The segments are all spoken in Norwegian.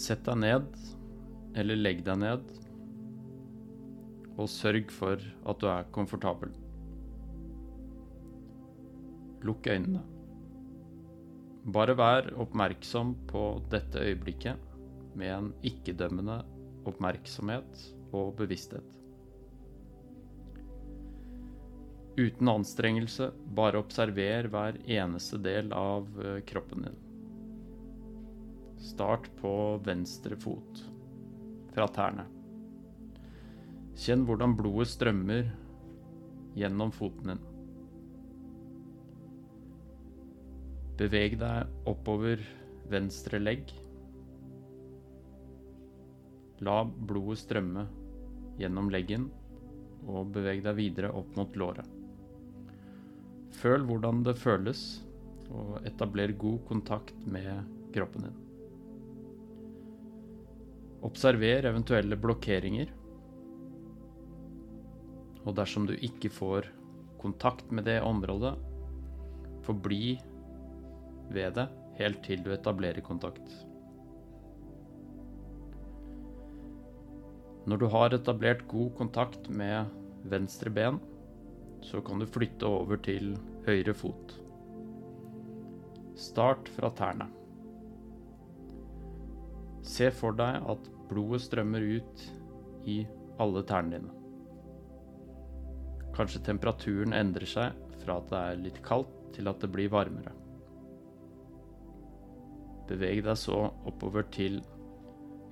Sett deg ned, eller legg deg ned, og sørg for at du er komfortabel. Lukk øynene. Bare vær oppmerksom på dette øyeblikket med en ikke-dømmende oppmerksomhet og bevissthet. Uten anstrengelse, bare observer hver eneste del av eh, kroppen din. Start på venstre fot, fra tærne. Kjenn hvordan blodet strømmer gjennom foten din. Beveg deg oppover venstre legg. La blodet strømme gjennom leggen, og beveg deg videre opp mot låret. Føl hvordan det føles, og etabler god kontakt med kroppen din. Observer eventuelle blokkeringer. Og dersom du ikke får kontakt med det området, forbli ved det helt til du etablerer kontakt. Når du har etablert god kontakt med venstre ben, så kan du flytte over til høyre fot. Start fra tærne. Se for deg at blodet strømmer ut i alle tærne dine. Kanskje temperaturen endrer seg fra at det er litt kaldt til at det blir varmere. Beveg deg så oppover til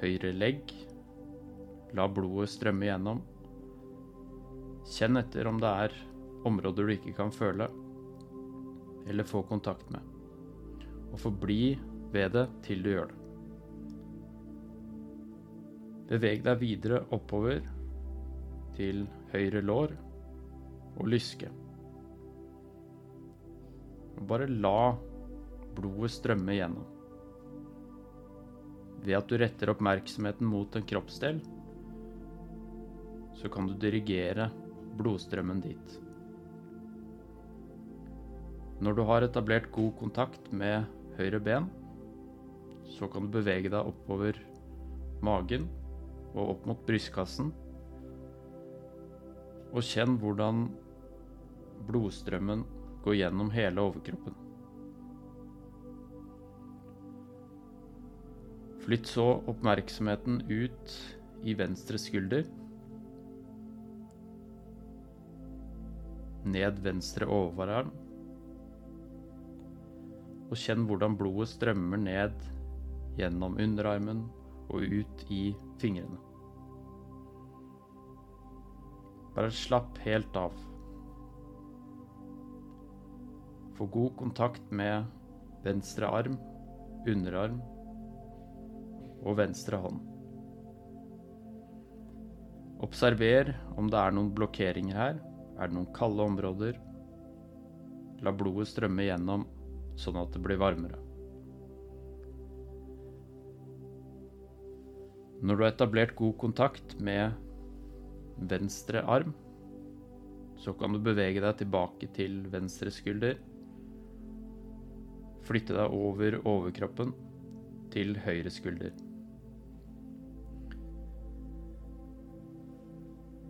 høyre legg. La blodet strømme gjennom. Kjenn etter om det er områder du ikke kan føle eller få kontakt med, og forbli ved det til du gjør det. Beveg deg videre oppover til høyre lår og lyske. Bare la blodet strømme gjennom. Ved at du retter oppmerksomheten mot en kroppsdel, så kan du dirigere blodstrømmen dit. Når du har etablert god kontakt med høyre ben, så kan du bevege deg oppover magen og opp mot brystkassen. Og kjenn hvordan blodstrømmen går gjennom hele overkroppen. Flytt så oppmerksomheten ut i venstre skulder. Ned venstre overarm. Og kjenn hvordan blodet strømmer ned gjennom underarmen og ut i fingrene. Bare slapp helt av. Få god kontakt med venstre arm, underarm og venstre hånd. Observer om det er noen blokkeringer her. Er det noen kalde områder? La blodet strømme gjennom sånn at det blir varmere. Når du har etablert god kontakt med venstre arm. Så kan du bevege deg tilbake til venstre skulder. Flytte deg over overkroppen til høyre skulder.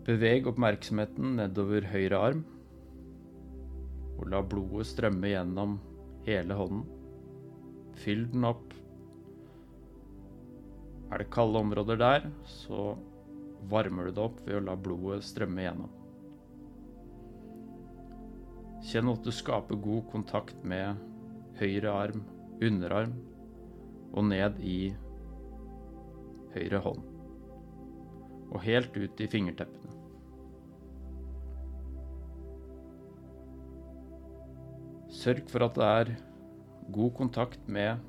Beveg oppmerksomheten nedover høyre arm, og la blodet strømme gjennom hele hånden. Fyll den opp. Er det kalde områder der, så varmer du det opp ved å la blodet strømme gjennom. Kjenn at du skaper god kontakt med høyre arm, underarm og ned i høyre hånd. Og helt ut i fingerteppene. Sørg for at det er god kontakt med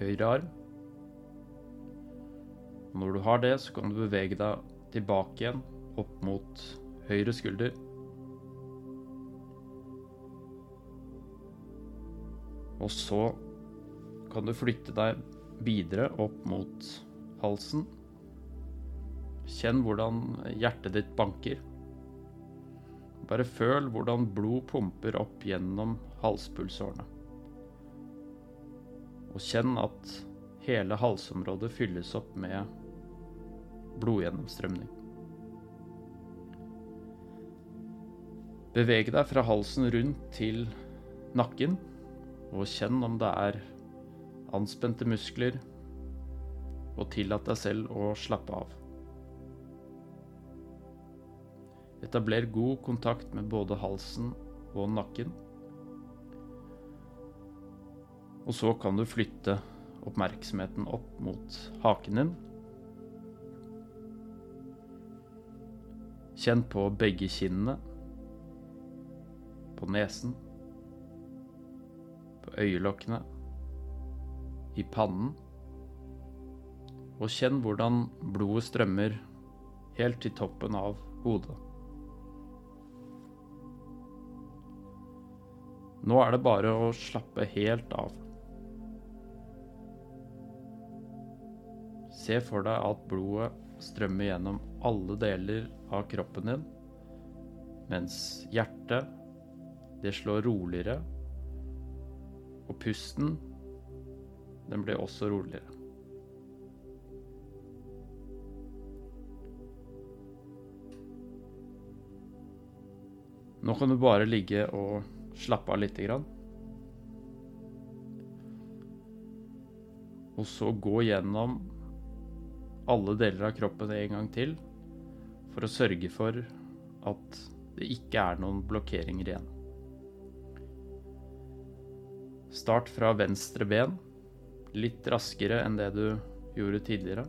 høyre arm når du har det, så kan du bevege deg tilbake igjen, opp mot høyre skulder. Og så kan du flytte deg videre opp mot halsen. Kjenn hvordan hjertet ditt banker. Bare føl hvordan blod pumper opp gjennom halspulsårene. Og kjenn at hele halsområdet fylles opp med blodgjennomstrømning. Beveg deg fra halsen rundt til nakken, og kjenn om det er anspente muskler, og tillat deg selv å slappe av. Etabler god kontakt med både halsen og nakken. Og så kan du flytte oppmerksomheten opp mot haken din. Kjenn på begge kinnene, på nesen, på øyelokkene, i pannen. Og kjenn hvordan blodet strømmer helt til toppen av hodet. Nå er det bare å slappe helt av. Se for deg at blodet strømmer gjennom alle deler av kroppen din, mens hjertet, det slår roligere, og pusten, den blir også roligere. Nå kan du bare ligge og slappe av lite grann. Og så gå gjennom alle deler av kroppen en gang til for å sørge for at det ikke er noen blokkeringer igjen. Start fra venstre ben, litt raskere enn det du gjorde tidligere.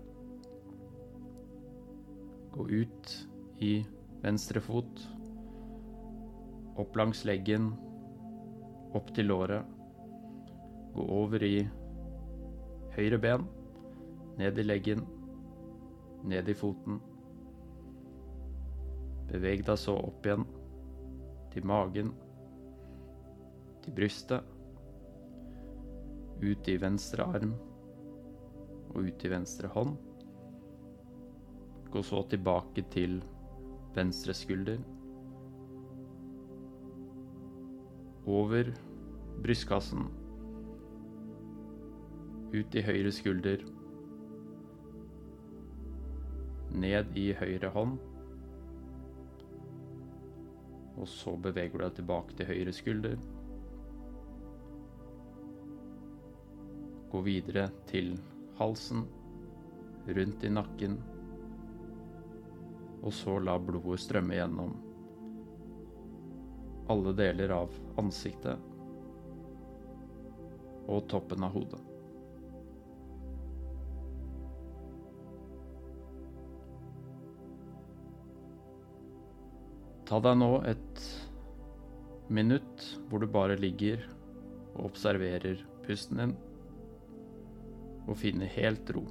Gå ut i venstre fot, opp langs leggen, opp til låret. Gå over i høyre ben, ned i leggen, ned i foten. Beveg deg så opp igjen til magen, til brystet. Ut i venstre arm og ut i venstre hånd. Gå så tilbake til venstre skulder. Over brystkassen. Ut i høyre skulder. Ned i høyre hånd. Og så beveger du deg tilbake til høyre skulder. Gå videre til halsen, rundt i nakken, og så la blodet strømme gjennom alle deler av ansiktet og toppen av hodet. Ta deg nå et minutt hvor du bare ligger og observerer pusten din, og finner helt ro.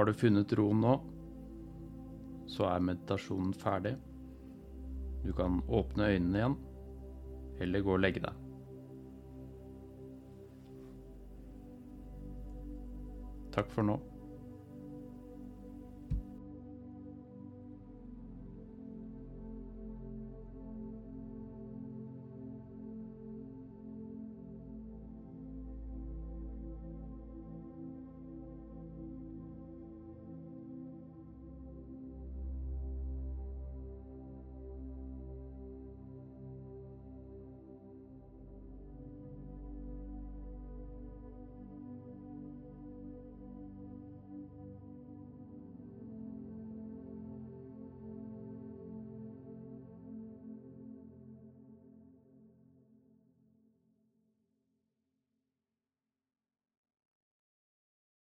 Har du funnet roen nå, så er meditasjonen ferdig. Du kan åpne øynene igjen, eller gå og legge deg. Takk for nå.